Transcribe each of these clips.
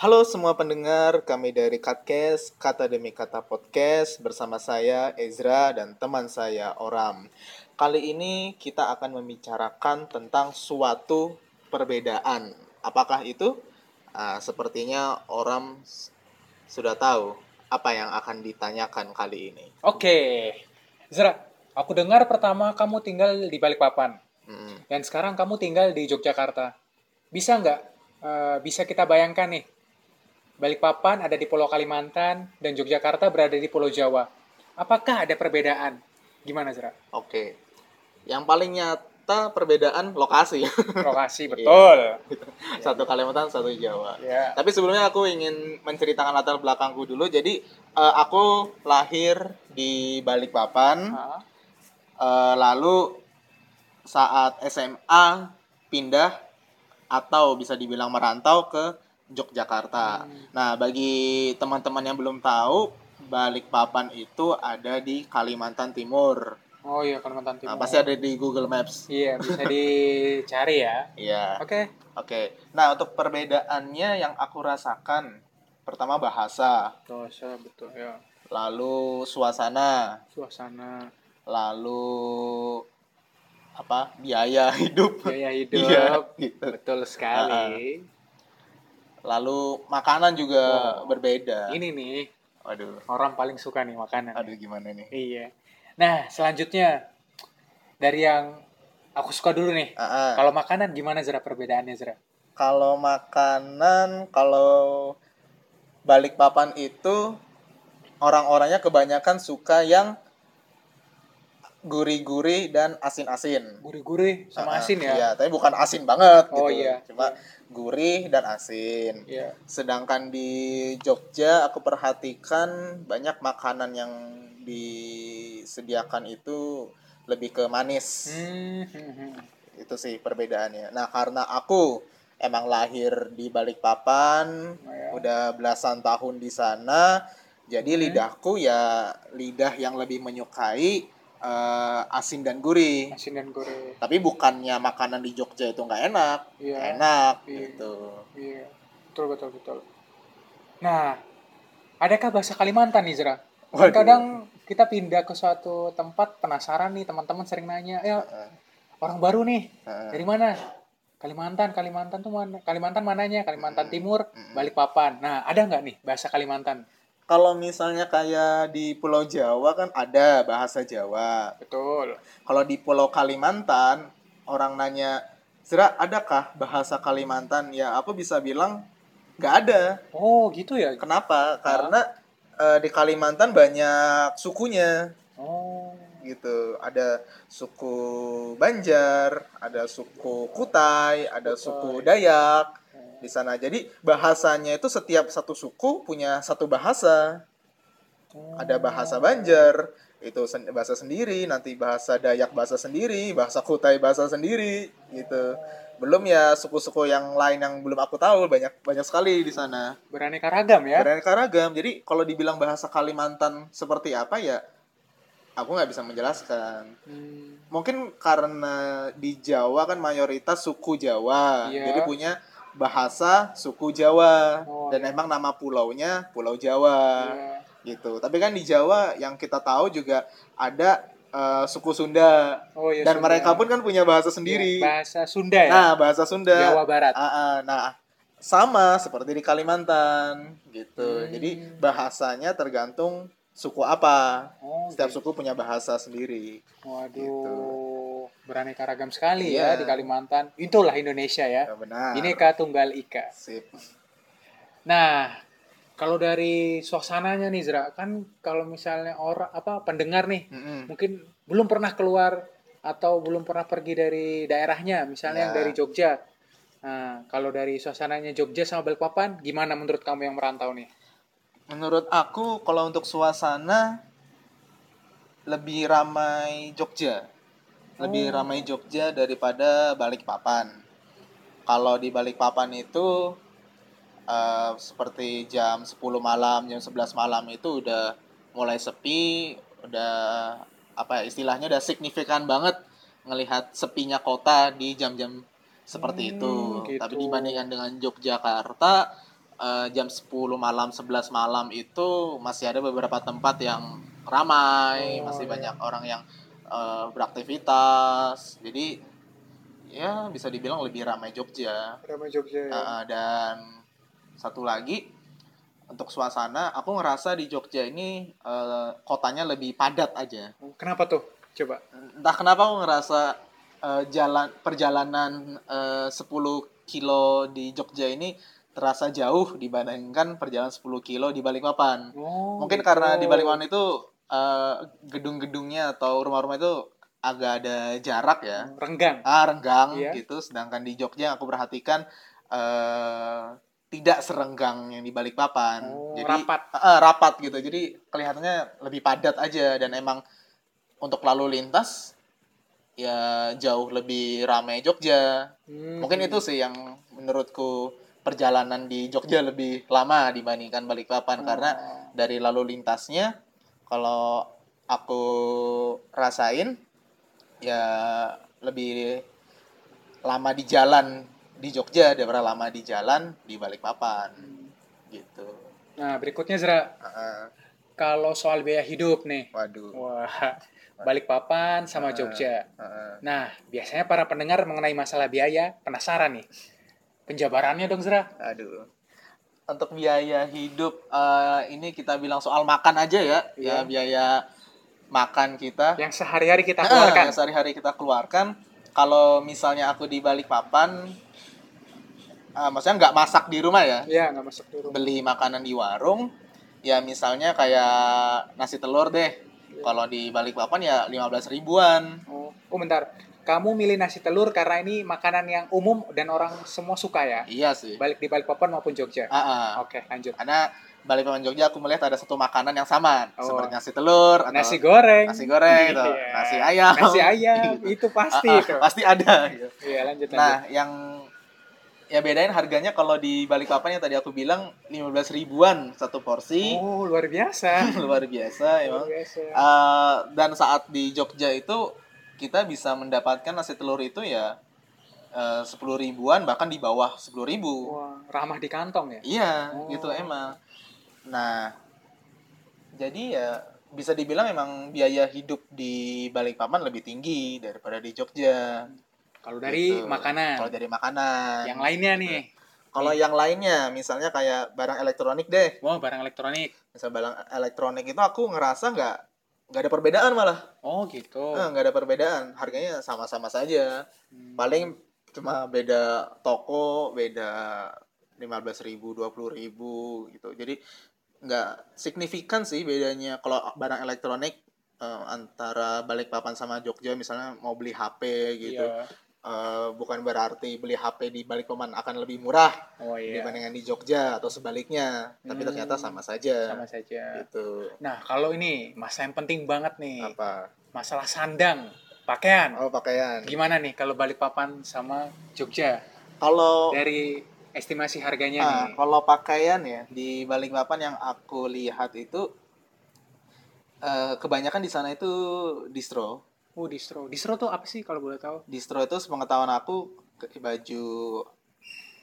Halo semua pendengar, kami dari Katkes, Kata Demi Kata Podcast bersama saya Ezra dan teman saya Oram. Kali ini kita akan membicarakan tentang suatu perbedaan. Apakah itu? Ah, sepertinya Oram sudah tahu apa yang akan ditanyakan kali ini. Oke, Zra, aku dengar pertama kamu tinggal di Balikpapan Hmm, dan sekarang kamu tinggal di Yogyakarta. Bisa nggak? eh, bisa kita bayangkan nih, Balikpapan ada di Pulau Kalimantan dan Yogyakarta berada di Pulau Jawa. Apakah ada perbedaan? Gimana Zra? Oke, yang paling nyata perbedaan lokasi. Lokasi betul. satu Kalimantan, satu Jawa. Ya. Tapi sebelumnya aku ingin menceritakan latar belakangku dulu. Jadi eh, aku lahir di Balikpapan. Ah, Eh, lalu saat SMA pindah atau bisa dibilang merantau ke Yogyakarta. Nah, bagi teman-teman yang belum tahu, Balikpapan itu ada di Kalimantan Timur. Oh iya Kalimantan Nah, Timur. pasti ada di Google Maps. Iya bisa dicari ya. Iya. Oke. Oke. Nah, untuk perbedaannya yang aku rasakan pertama bahasa, Dosa betul ya. lalu suasana, Suasana, lalu apa? biaya hidup. biaya hidup. Iya, gitu. Betul sekali. Lalu makanan juga Oh. berbeda. Ini nih Waduh. orang paling suka nih makanan. Aduh gimana nih? Iya. Nah, selanjutnya dari yang aku suka dulu nih. Ah, ah. Kalau makanan gimana Zra perbedaannya Zra? Kalau makanan, kalau Balikpapan itu orang-orangnya kebanyakan suka yang gurih-gurih dan asin-asin. Gurih-gurih sama Ah, asin ya? Iya, tapi bukan asin banget Oh, gitu. iya. Cuma gurih dan asin. Iya. Sedangkan di Jogja aku perhatikan banyak makanan yang disediakan itu lebih ke manis. Hmm. Itu sih perbedaannya. Nah, karena aku emang lahir di Balikpapan, Oh, ya. udah belasan tahun di sana, jadi Hmm. lidahku ya lidah yang lebih menyukai eh, asin dan gurih. Asin dan gurih. Tapi bukannya makanan di Jogja itu nggak enak, Iya. enak Iya. gitu. Iya. Betul betul betul. Nah, adakah bahasa Kalimantan nih Waduh. kadang kita pindah ke suatu tempat penasaran nih teman-teman sering nanya, ya Heeh, orang baru nih heeh. dari mana? Kalimantan, Kalimantan tuh mana? Kalimantan mananya? Kalimantan Hmm. Timur, Hmm. Balikpapan. Nah, ada nggak nih bahasa Kalimantan? Kalau misalnya kayak di Pulau Jawa kan ada bahasa Jawa. Betul. Kalau di Pulau Kalimantan orang nanya, Zra, adakah bahasa Kalimantan? Ya aku bisa bilang nggak ada. Oh, gitu ya. Kenapa? Karena eh, di Kalimantan banyak sukunya Oh. gitu. Ada suku Banjar, ada suku Kutai, ada Kutai. suku Dayak di sana. Jadi bahasanya itu setiap satu suku punya satu bahasa. Oh. Ada bahasa Banjar, itu sen- bahasa sendiri, nanti bahasa Dayak bahasa sendiri, bahasa Kutai bahasa sendiri gitu. Belum ya suku-suku yang lain yang belum aku tahu banyak banyak sekali di sana. Beraneka ragam ya. Beraneka ragam. Jadi kalau dibilang bahasa Kalimantan seperti apa ya aku nggak bisa menjelaskan. Hmm. Mungkin karena di Jawa kan mayoritas suku Jawa. Iya. Jadi punya bahasa suku Jawa Oh, dan iya. emang nama pulaunya Pulau Jawa Iya. gitu. Tapi kan di Jawa yang kita tahu juga ada eh, suku Sunda Oh, iya, dan Sunda. mereka pun kan punya bahasa sendiri. Iya, bahasa Sunda ya. Nah, bahasa Sunda. Jawa Barat. Ah, ah. nah, sama seperti di Kalimantan gitu. Hmm. Jadi bahasanya tergantung suku apa. Oh, Setiap gitu. suku punya bahasa sendiri. Waduh, Gitu. Beraneka ragam sekali Iya. ya di Kalimantan. Itulah Indonesia ya. Ya, benar. Bineka Tunggal Ika. Sip. Nah, kalau dari suasananya nih Zra, kan kalau misalnya orang apa pendengar nih Mm-mm. mungkin belum pernah keluar atau belum pernah pergi dari daerahnya, misalnya yang Ya. dari Jogja. Nah, kalau dari suasananya Jogja sama Balikpapan, gimana menurut kamu yang merantau nih? Menurut aku kalau untuk suasana lebih ramai Jogja. Lebih Oh. ramai Jogja daripada Balikpapan. Kalau di Balikpapan itu eh, seperti jam 10 malam, jam 11 malam itu udah mulai sepi, udah apa ya, istilahnya udah signifikan banget ngelihat sepinya kota di jam-jam seperti Hmm, itu. gitu. Tapi dibandingkan dengan Yogyakarta eh, jam 10 malam 11 malam itu masih ada beberapa tempat yang ramai Oh, masih iya. banyak orang yang eh, beraktivitas jadi ya bisa dibilang lebih ramai Jogja Ramai Jogja. ya. Uh, dan satu lagi untuk suasana, aku ngerasa di Jogja ini uh, kotanya lebih padat aja. Oh, Kenapa tuh? Coba. Entah kenapa aku ngerasa uh, jalan perjalanan uh, 10 kilo di Jogja ini terasa jauh dibandingkan perjalanan 10 kilo di Balikpapan. Oh, Mungkin gitu. karena di Balikpapan itu uh, gedung-gedungnya atau rumah-rumah itu agak ada jarak ya renggang. ah renggang Iya. gitu sedangkan di Jogja aku perhatikan eh tidak serenggang yang di Balikpapan Oh, jadi rapat. eh, rapat gitu jadi kelihatannya lebih padat aja dan emang untuk lalu lintas ya jauh lebih ramai Jogja Hmm. mungkin itu sih yang menurutku perjalanan di Jogja lebih lama dibandingkan Balikpapan karena Oh. dari lalu lintasnya kalau aku rasain ya lebih lama di jalan di Jogja daripada lama di jalan di Balikpapan gitu. Nah, berikutnya Zra, Heeh. kalau soal biaya hidup nih. waduh. Wah, Balikpapan sama Ah. Jogja. Heeh. Nah, biasanya para pendengar mengenai masalah biaya penasaran nih. Penjabarannya dong, Zra. Aduh. Untuk biaya hidup eh, ini kita bilang soal makan aja ya, Iya. ya biaya makan kita. Yang sehari-hari kita Ah, keluarkan. yang sehari-hari kita keluarkan. Kalau misalnya aku di Balikpapan, ah, maksudnya nggak masak di rumah ya, Iya, nggak masuk dulu. beli makanan di warung, ya misalnya kayak nasi telur deh. Iya. Kalau di Balikpapan ya 15 ribuan. Oh, oh, bentar. Kamu milih nasi telur karena ini makanan yang umum dan orang semua suka ya? Iya sih. Balik di Balikpapan maupun Jogja. Ah, ah. Oke, lanjut. Karena Balikpapan Jogja aku melihat ada satu makanan yang sama, Oh. seperti nasi telur atau Nasi goreng. nasi goreng gitu. Iya. nasi ayam. Nasi ayam, Gitu. itu pasti Ah, ah, itu. pasti ada gitu. Iya, lanjut, lanjut. Nah, yang ya bedain harganya kalau di Balikpapan yang tadi aku bilang 15 ribuan satu porsi. Oh, luar biasa. Luar biasa luar emang. biasa. Eh, dan saat di Jogja itu kita bisa mendapatkan nasi telur itu ya sepuluh ribuan bahkan di bawah sepuluh ribu. Wah, ramah di kantong ya? Iya, Oh. gitu emang. Nah, jadi ya bisa dibilang emang biaya hidup di Balikpapan lebih tinggi daripada di Jogja. Kalau dari Gitu. makanan. Kalau dari makanan. Yang lainnya nih. Kalau yang lainnya, misalnya kayak barang elektronik deh. Wah, barang elektronik. Misal barang elektronik itu aku ngerasa nggak nggak ada perbedaan malah. Oh, gitu. Eh, nggak ada perbedaan. Harganya sama-sama saja. Hmm. Paling cuma beda toko, beda 15.000 ribu, 20 ribu gitu. Jadi nggak signifikan sih bedanya kalau barang elektronik eh, antara Balikpapan sama Jogja misalnya mau beli HP gitu. Iya. Eh, bukan berarti beli HP di Balikpapan akan lebih murah Oh iya. dibandingkan di Jogja atau sebaliknya. Tapi Hmm. ternyata sama saja. Sama saja. Gitu. Nah, kalau ini masalah yang penting banget nih. Apa? Masalah sandang, pakaian. Oh, pakaian. Gimana nih kalau Balikpapan sama Jogja? Kalau Dari estimasi harganya Ah, nih. kalau pakaian ya di Balikpapan yang aku lihat itu eh, kebanyakan di sana itu distro. Oh, distro. Distro tuh apa sih kalau boleh tahu? Distro itu sepengetahuan aku ke- baju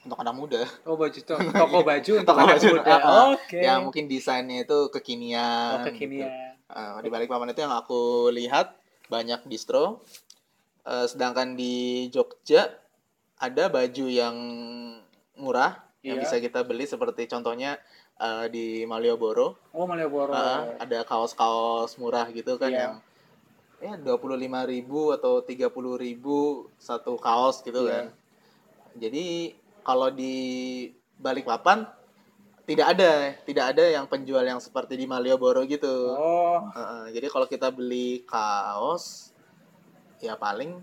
untuk anak muda. Oh, baju tuh. Toko baju untuk Toko anak baju, muda. ah. Oke. Yang mungkin desainnya itu kekinian. Oh, kekinian. gitu. Eh, di Balikpapan itu yang aku lihat banyak distro. Eh, sedangkan di Jogja ada baju yang murah yang Iya. bisa kita beli seperti contohnya eh, di Malioboro. Oh, Malioboro. Ah, ada kaos-kaos murah gitu kan Iya. yang ya 25.000 atau 30.000 satu kaos gitu Iya. kan. Jadi kalau di Balikpapan tidak ada, tidak ada yang penjual yang seperti di Malioboro gitu. Oh, Heeh, jadi kalau kita beli kaos ya paling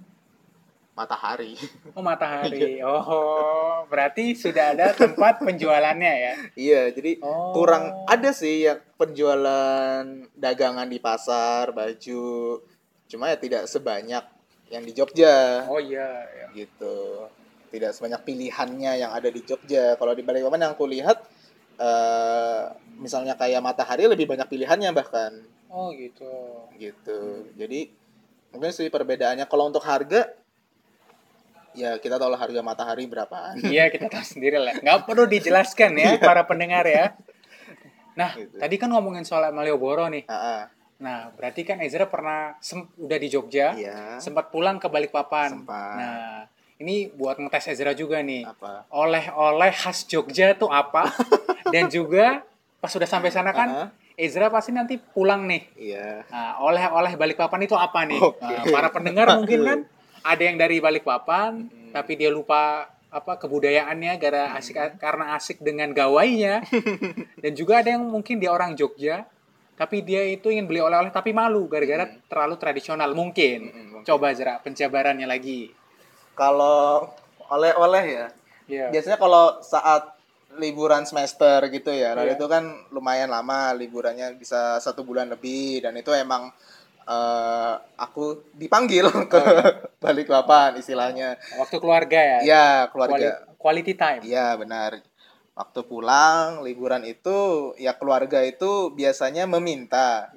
matahari. oh matahari. Oh, berarti sudah ada tempat penjualannya ya. iya, jadi Oh. kurang ada sih yang penjualan dagangan di pasar baju cuma ya tidak sebanyak yang di Jogja Oh iya, iya. gitu tidak sebanyak pilihannya yang ada di Jogja kalau di Balikpapan yang aku lihat eh, misalnya kayak matahari lebih banyak pilihannya bahkan Oh gitu. gitu jadi mungkin sih perbedaannya kalau untuk harga ya kita tahu lah harga matahari berapaan. Iya kita tahu sendiri lah. Nggak perlu dijelaskan ya para pendengar ya. Nah Gitu. tadi kan ngomongin soal Malioboro nih. Ah. Nah berarti kan Ezra pernah sem- udah di Jogja, Iya. sempat pulang ke Balikpapan. Sempat. Nah ini buat ngetes Ezra juga nih. Apa? Oleh-oleh khas Jogja tuh apa? Dan juga pas sudah sampai sana kan ah. Ezra pasti nanti pulang nih. Iya. Nah, oleh-oleh Balikpapan itu apa nih? Oke. Nah, para pendengar mungkin kan ada yang dari Balikpapan, tapi dia lupa apa kebudayaannya gara asik karena asik dengan gawainya. Dan juga ada yang mungkin dia orang Jogja, tapi dia itu ingin beli oleh-oleh tapi malu gara-gara terlalu tradisional mungkin. Mm, mungkin. Coba Zra penjabarannya lagi. Kalau oleh-oleh ya, Iya. biasanya kalau saat liburan semester gitu ya, lalu Iya. itu kan lumayan lama liburannya bisa satu bulan lebih dan itu emang eh, aku dipanggil ke Balikpapan istilahnya. Waktu keluarga ya. Iya keluarga. Quali- Quality time. Iya benar. Waktu pulang liburan itu ya keluarga itu biasanya meminta,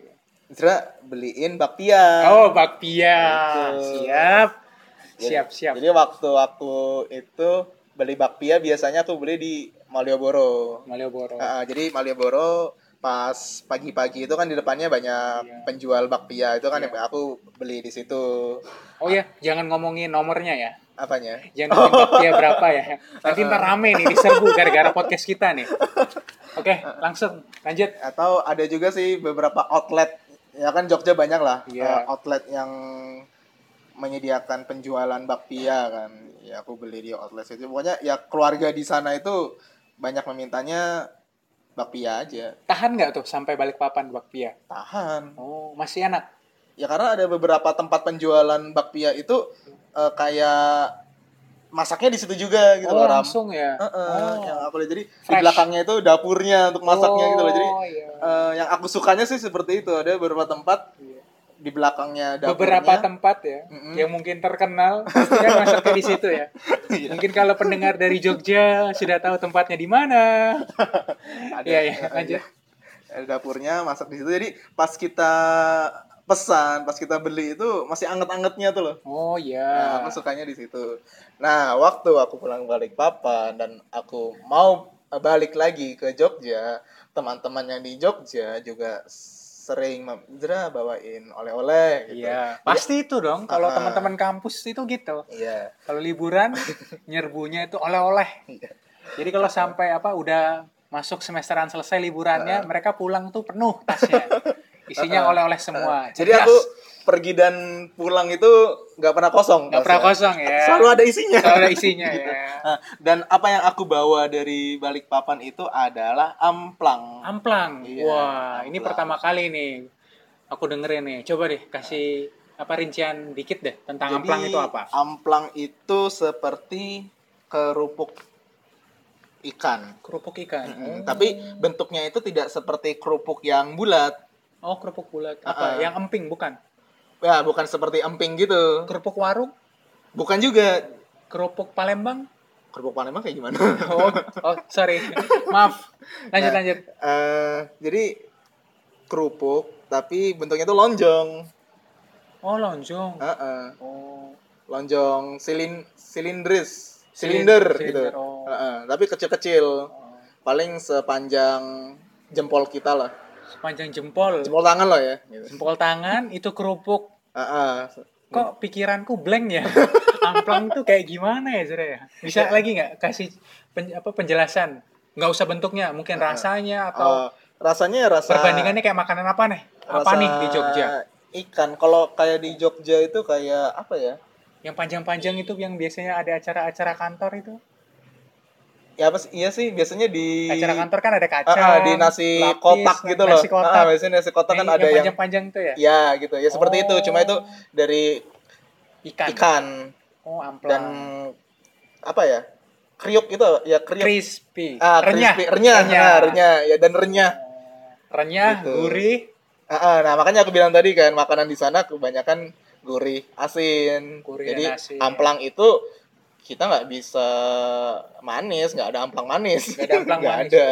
Zra beliin bakpia. Oh, bakpia. Gitu. Siap. Jadi- Siap, siap. Jadi waktu aku itu beli bakpia biasanya aku beli di Malioboro. Malioboro. Ah, jadi Malioboro pas pagi-pagi itu kan di depannya banyak Iya. penjual bakpia itu kan Iya. yang aku beli di situ. Oh ya, jangan ngomongin nomornya ya. Apanya? Jangan ngomongin bakpia berapa ya. Nanti ntar rame nih diserbu gara-gara podcast kita nih. Oke, langsung lanjut. Atau ada juga sih beberapa outlet ya kan Jogja banyak lah Iya. eh, outlet yang menyediakan penjualan bakpia kan. Ya aku beli di outlet itu. Pokoknya ya keluarga di sana itu banyak memintanya bakpia aja. Tahan nggak tuh sampai balik papan bakpia? Tahan. Oh, masih enak. Ya karena ada beberapa tempat penjualan bakpia itu eh, kayak masaknya di situ juga gitu oh, loh Ram. langsung ya. Heeh, oh. yang aku lihat jadi di Fresh. belakangnya itu dapurnya untuk masaknya gitu loh. Jadi Oh, iya. eh, yang aku sukanya sih seperti itu. Ada beberapa tempat Iya. di belakangnya dapurnya. Beberapa tempat ya Mm-mm. yang mungkin terkenal pasti kan masuknya di situ ya. Iya. Mungkin kalau pendengar dari Jogja sudah tahu tempatnya di mana. Ada- iya, eh, lanjut. Ada dapurnya masak di situ. Jadi pas kita pesan, pas kita beli itu masih anget-angetnya tuh loh. Oh Nah, iya. aku sukanya di situ. Nah, waktu aku pulang balik papan dan aku mau balik lagi ke Jogja, teman-teman yang di Jogja juga sering Zra bawain oleh-oleh gitu. Iya, pasti itu dong. Kalau Ah. teman-teman kampus itu gitu. Iya. Kalau liburan nyerbunya itu oleh-oleh. Iya. Jadi kalau sampai apa udah masuk semesteran selesai liburannya, Ah. mereka pulang tuh penuh tasnya. Isinya oleh-oleh semua. Jadi aku pergi dan pulang itu nggak pernah kosong. nggak pernah kosong ya. Selalu ada isinya. Selalu ada isinya ya. Nah, dan apa yang aku bawa dari Balikpapan itu adalah amplang. Amplang. Iya, Wah, ini amplang. pertama kali nih aku dengerin nih. Coba deh kasih apa rincian dikit deh tentang amplang itu apa? Amplang itu seperti kerupuk ikan. Kerupuk ikan. Mm, Tapi bentuknya itu tidak seperti kerupuk yang bulat. Oh, kerupuk bulat. Apa? Ah. Yang emping bukan? Ya, bukan seperti emping gitu. Kerupuk warung? Bukan juga. Kerupuk Palembang? Kerupuk Palembang kayak gimana? Oh, oh sorry. Maaf. Lanjut Nah. lanjut. Eh, jadi kerupuk tapi bentuknya itu lonjong. Oh, lonjong. Heeh. Oh. Lonjong silin silindris, Silin- silinder silinder, gitu. oh. Heeh, tapi kecil-kecil. oh. Paling sepanjang jempol kita lah. Sepanjang jempol. Jempol tangan loh ya. Gitu. Jempol tangan itu kerupuk. Heeh. Kok pikiranku blank ya? Amplang tuh kayak gimana ya, Zara ya? Bisa lagi nggak kasih pen- apa penjelasan? Nggak usah bentuknya, mungkin rasanya atau Eh, rasanya ya rasa perbandingannya kayak makanan apa nih? Apa nih di Jogja? Ikan. Kalau kayak di Jogja itu kayak apa ya? Yang panjang-panjang itu yang biasanya ada acara-acara kantor itu? Ya apa sih? Iya sih, biasanya di Acara kantor kan ada Ah, kacang, ah, di nasi lapis, kotak gitu loh. Nasi kotak. Ah, biasanya nasi kotak kan ada yang panjang-panjang itu ya? ya gitu. Ya seperti itu, cuma itu Oh. dari Ikan. ikan Oh, amplang. dan apa ya? Kriuk itu ya kriuk. crispy. Ah, renyah. crispy. renyah, Renyah. Ah, renyah, ya dan renyah. Renyah, Gitu. gurih. Ah, ah, nah, makanya aku bilang tadi kan makanan di sana kebanyakan gurih, asin. Gurih Jadi dan asin. amplang itu kita nggak bisa manis, nggak ada amplang manis. Nggak ada amplang Nggak manis. ada.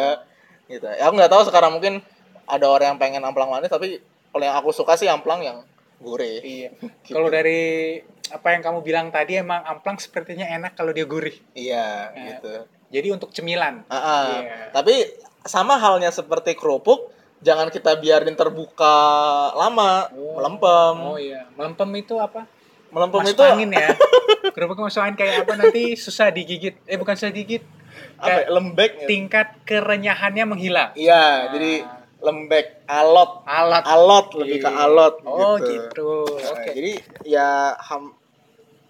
Gitu. Ya, aku nggak tahu sekarang mungkin ada orang yang pengen amplang manis, tapi kalau yang aku suka sih amplang yang gurih. Iya. Gitu. Kalau dari apa yang kamu bilang tadi emang amplang sepertinya enak kalau dia gurih. Iya, Eh, gitu. Jadi untuk cemilan. Ah, ah. Iya. Tapi sama halnya seperti kerupuk, jangan kita biarin terbuka lama, Oh. melempem. Oh iya, melempem itu apa? Melempem Masuk itu angin ya. Kerupuk masuk angin kayak apa nanti susah digigit. Eh bukan susah digigit. apa? ya? Kayak Lembek. gitu. tingkat kerenyahannya menghilang. Iya, Ah. jadi lembek, alot, Alat. alot lebih ke Iya. alot Oh gitu. gitu. Nah, Oke. Jadi ya ham-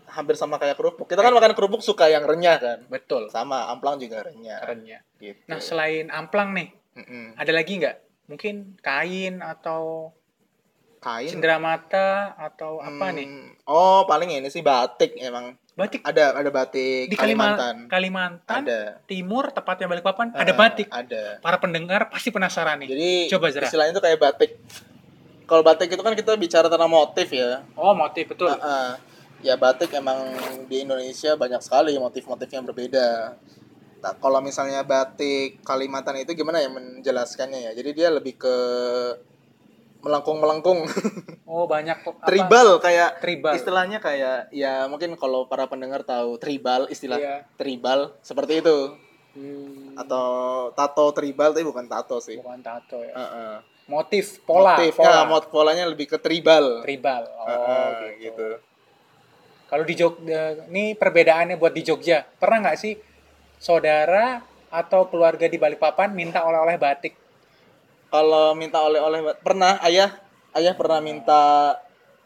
hampir sama kayak kerupuk. Kita kan makan kerupuk suka yang renyah kan. Betul. Sama amplang juga renyah. Kerennya. Gitu. Nah selain amplang nih, Mm-mm. ada lagi nggak? Mungkin kain atau kain cenderamata atau apa Hmm, nih? Oh, paling ini sih batik emang. Batik Ada ada batik di Kalimantan. Kalimantan, Ada. Timur, tepatnya Balikpapan, ada Ah, batik. Ada. Para pendengar pasti penasaran nih. Jadi Coba, Zra. istilahnya itu kayak batik. Kalau batik itu kan kita bicara tentang motif ya. Oh motif betul. Ah, ah. ya batik emang di Indonesia banyak sekali motif-motif yang berbeda. Nah, kalau misalnya batik Kalimantan itu gimana ya menjelaskannya ya? Jadi dia lebih ke melengkung-melengkung, Oh banyak kok. apa? tribal kayak Tribal. istilahnya kayak ya mungkin kalau para pendengar tahu tribal istilah Iya. tribal seperti itu Hmm, atau tato tribal tapi bukan tato sih. bukan tato ya. Heeh. Motif, pola, Motif, pola. ya, mot- polanya lebih ke tribal. tribal. Oh Heeh, gitu. gitu. Kalau di Jogja, ini perbedaannya buat di Jogja. Pernah nggak sih saudara atau keluarga di Balikpapan minta oleh-oleh batik? Kalau minta oleh-oleh pernah ayah ayah pernah minta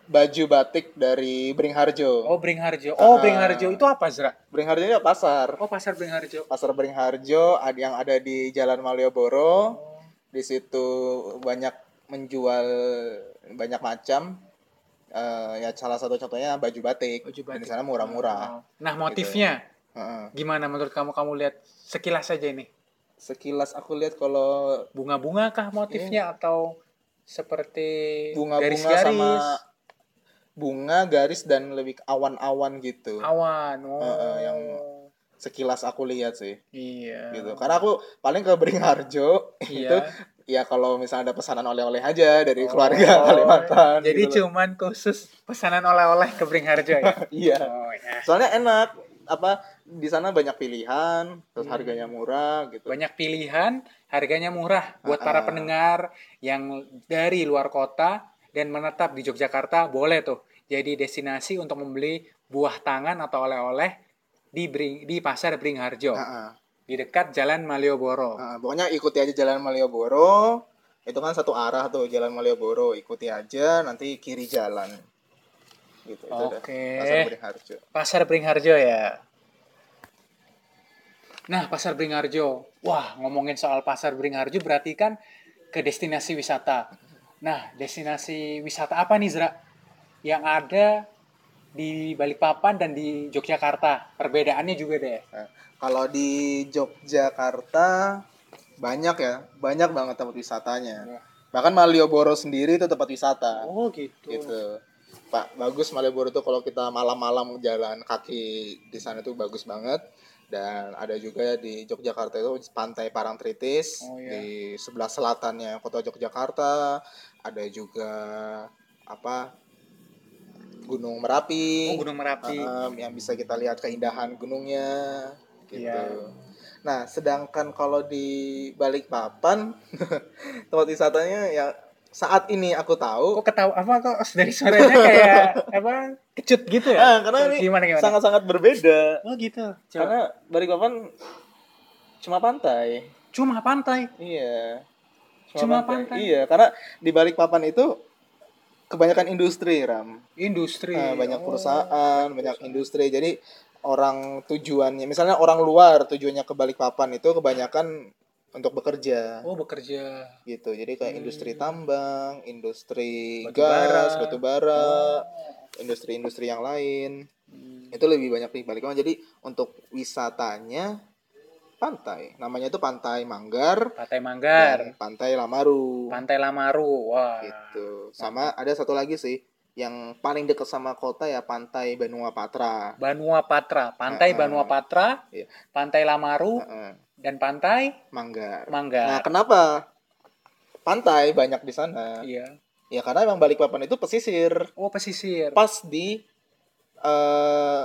baju batik dari Beringharjo. Oh, Beringharjo. Oh, Ah. Beringharjo itu apa, Zra? Beringharjo itu pasar. Oh, pasar Beringharjo. Pasar Beringharjo ada yang ada di Jalan Malioboro. Di situ banyak menjual banyak macam. Eh, ya salah satu contohnya baju batik. Baju Dan batik. di sana murah-murah. Nah, motifnya Heeh. gimana menurut kamu? Kamu lihat sekilas saja ini. Sekilas aku lihat kalau Bunga-bunga kah motifnya atau seperti bunga-bunga garis-garis? sama bunga garis dan lebih ke awan-awan gitu. awan. Oh. Heeh, yang- Sekilas aku lihat sih. iya. gitu karena aku paling ke Beringharjo itu Iya. ya kalau misalnya ada pesanan oleh-oleh aja dari Oh, keluarga Kalimantan Jadi gitu cuman khusus pesanan oleh-oleh ke Beringharjo ya. iya oh, ya. soalnya enak apa di sana banyak pilihan terus Hmm. harganya murah gitu Banyak pilihan, harganya murah buat para Ah. pendengar yang dari luar kota dan menetap di Yogyakarta boleh tuh jadi destinasi untuk membeli buah tangan atau oleh-oleh di Bring, di pasar Beringharjo Ah, ah. di dekat Jalan Malioboro. Ah, pokoknya ikuti aja jalan Malioboro itu kan satu arah tuh jalan Malioboro ikuti aja nanti kiri jalan gitu. Oke. pasar Beringharjo Pasar Beringharjo ya. Nah, Pasar Beringharjo. Wah, ngomongin soal Pasar Beringharjo berarti kan ke destinasi wisata. Nah, destinasi wisata apa nih, Zra? Yang ada di Balikpapan dan di Yogyakarta. Perbedaannya juga deh. Nah, kalau di Yogyakarta banyak ya, banyak banget tempat wisatanya. Ya. Bahkan Malioboro sendiri itu tempat wisata. Oh, gitu. Gitu. Pak, bagus Malioboro tuh kalau kita malam-malam jalan kaki di sana tuh bagus banget. Dan ada juga di Yogyakarta itu Pantai Parangtritis Oh, iya. di sebelah selatannya Kota Yogyakarta. Ada juga apa? Gunung Merapi. Oh, Gunung Merapi. Um, yang bisa kita lihat keindahan gunungnya gitu. Iya. Nah, sedangkan kalau di Balikpapan tempat wisatanya ya saat ini aku tahu Kok ketawa apa kok dari suaranya kayak apa? Kecut gitu ya? ah, karena ini gimana gimana? sangat-sangat berbeda. Oh, gitu. Coba. Karena Balikpapan cuma pantai. Cuma pantai. Iya. Cuma pantai. Iya, karena di Balikpapan itu kebanyakan industri, Ram. Industri. Ah, banyak Oh. perusahaan, banyak industri. Jadi orang tujuannya, misalnya orang luar tujuannya ke Balikpapan itu kebanyakan untuk bekerja Oh, bekerja. gitu. Jadi kayak Hmm. industri tambang, industri Batu bara. gas, batu bara, industri-industri yang lain. Hmm. Itu lebih banyak di Balikpapan. Jadi untuk wisatanya pantai. Namanya itu Pantai Manggar Pantai Manggar, dan Pantai Lamaru. Pantai Lamaru. Wah. Gitu. Sama ada satu lagi sih yang paling dekat sama kota ya Pantai Banua Patra. Banua Patra, Pantai Ah, ah. Banua Patra, Iya. Pantai Lamaru Heeh. Dan Pantai Manggar. Nah, Manggar. kenapa pantai banyak di sana? Iya. Ya karena emang Balikpapan itu pesisir. Oh, pesisir. Pas di eh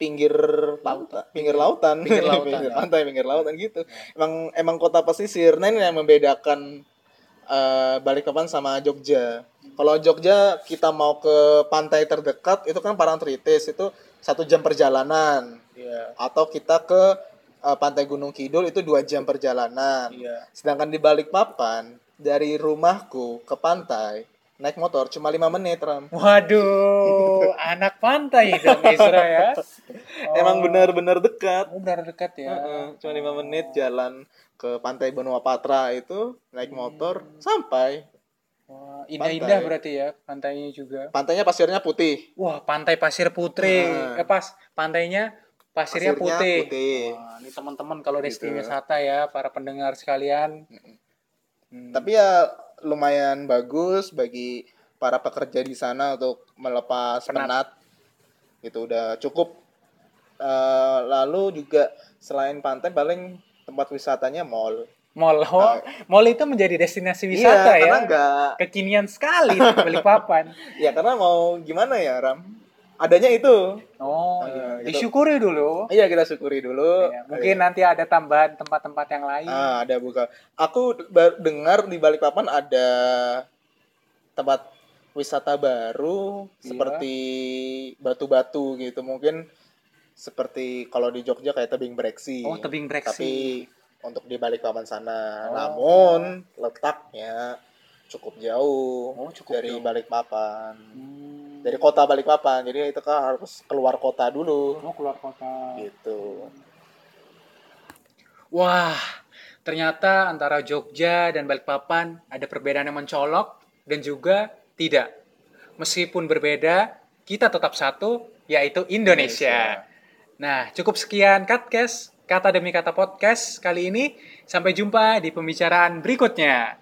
pinggir pantai, pinggir lautan, Pinggir lautan, pinggir ya. pantai, pinggir lautan gitu. Emang emang kota pesisir. Nah ini yang membedakan eh Balikpapan sama Jogja. Kalau Jogja kita mau ke pantai terdekat itu kan Parangtritis itu satu jam perjalanan. Iya. Atau kita ke eh, pantai Gunung Kidul itu dua jam perjalanan. Iya. Sedangkan di Balikpapan dari rumahku ke pantai naik motor cuma lima menit ram. Waduh, anak pantai dong Ezra ya. Emang benar-benar dekat. Oh, benar dekat ya. Heeh, cuma lima menit jalan ke pantai Benua Patra itu naik motor sampai. Wah, indah-indah berarti ya pantainya juga. Pantainya pasirnya putih. Wah, pantai Pasir Putri. Nah. Eh pas, pantainya pasirnya, Pasirnya putih. putih. Wah, ini teman-teman kalau Gitu. destinasi wisata ya, para pendengar sekalian. Hmm. Tapi ya lumayan bagus bagi para pekerja di sana untuk melepas Penat. penat. Itu udah cukup. Eh, lalu juga selain pantai paling tempat wisatanya mall. Mall, oh, mall itu menjadi destinasi wisata Ah. iya, ya. karena enggak Kekinian sekali Balikpapan. ya karena mau gimana ya Ram? Adanya itu. Oh, Ah, iya. gitu. disyukuri dulu. Iya kita syukuri dulu. Ya, mungkin nanti ada tambahan tempat-tempat yang lain. Ah, ada buka. Aku dengar di Balikpapan ada tempat wisata baru Iya. seperti batu-batu gitu. Mungkin seperti kalau di Jogja kayak tebing breksi. Oh, tebing breksi. Tapi untuk di Balikpapan sana. Oh. Namun letaknya cukup jauh Oh, cukup dari jauh. Balikpapan. Hmm. Dari kota Balikpapan. Jadi itu kan harus keluar kota dulu. Oh, keluar kota. Gitu. Wah, ternyata antara Jogja dan Balikpapan ada perbedaan yang mencolok dan juga tidak. Meskipun berbeda, kita tetap satu, yaitu Indonesia. Nah, cukup sekian Katcast, kata demi kata podcast kali ini. Sampai jumpa di pembicaraan berikutnya.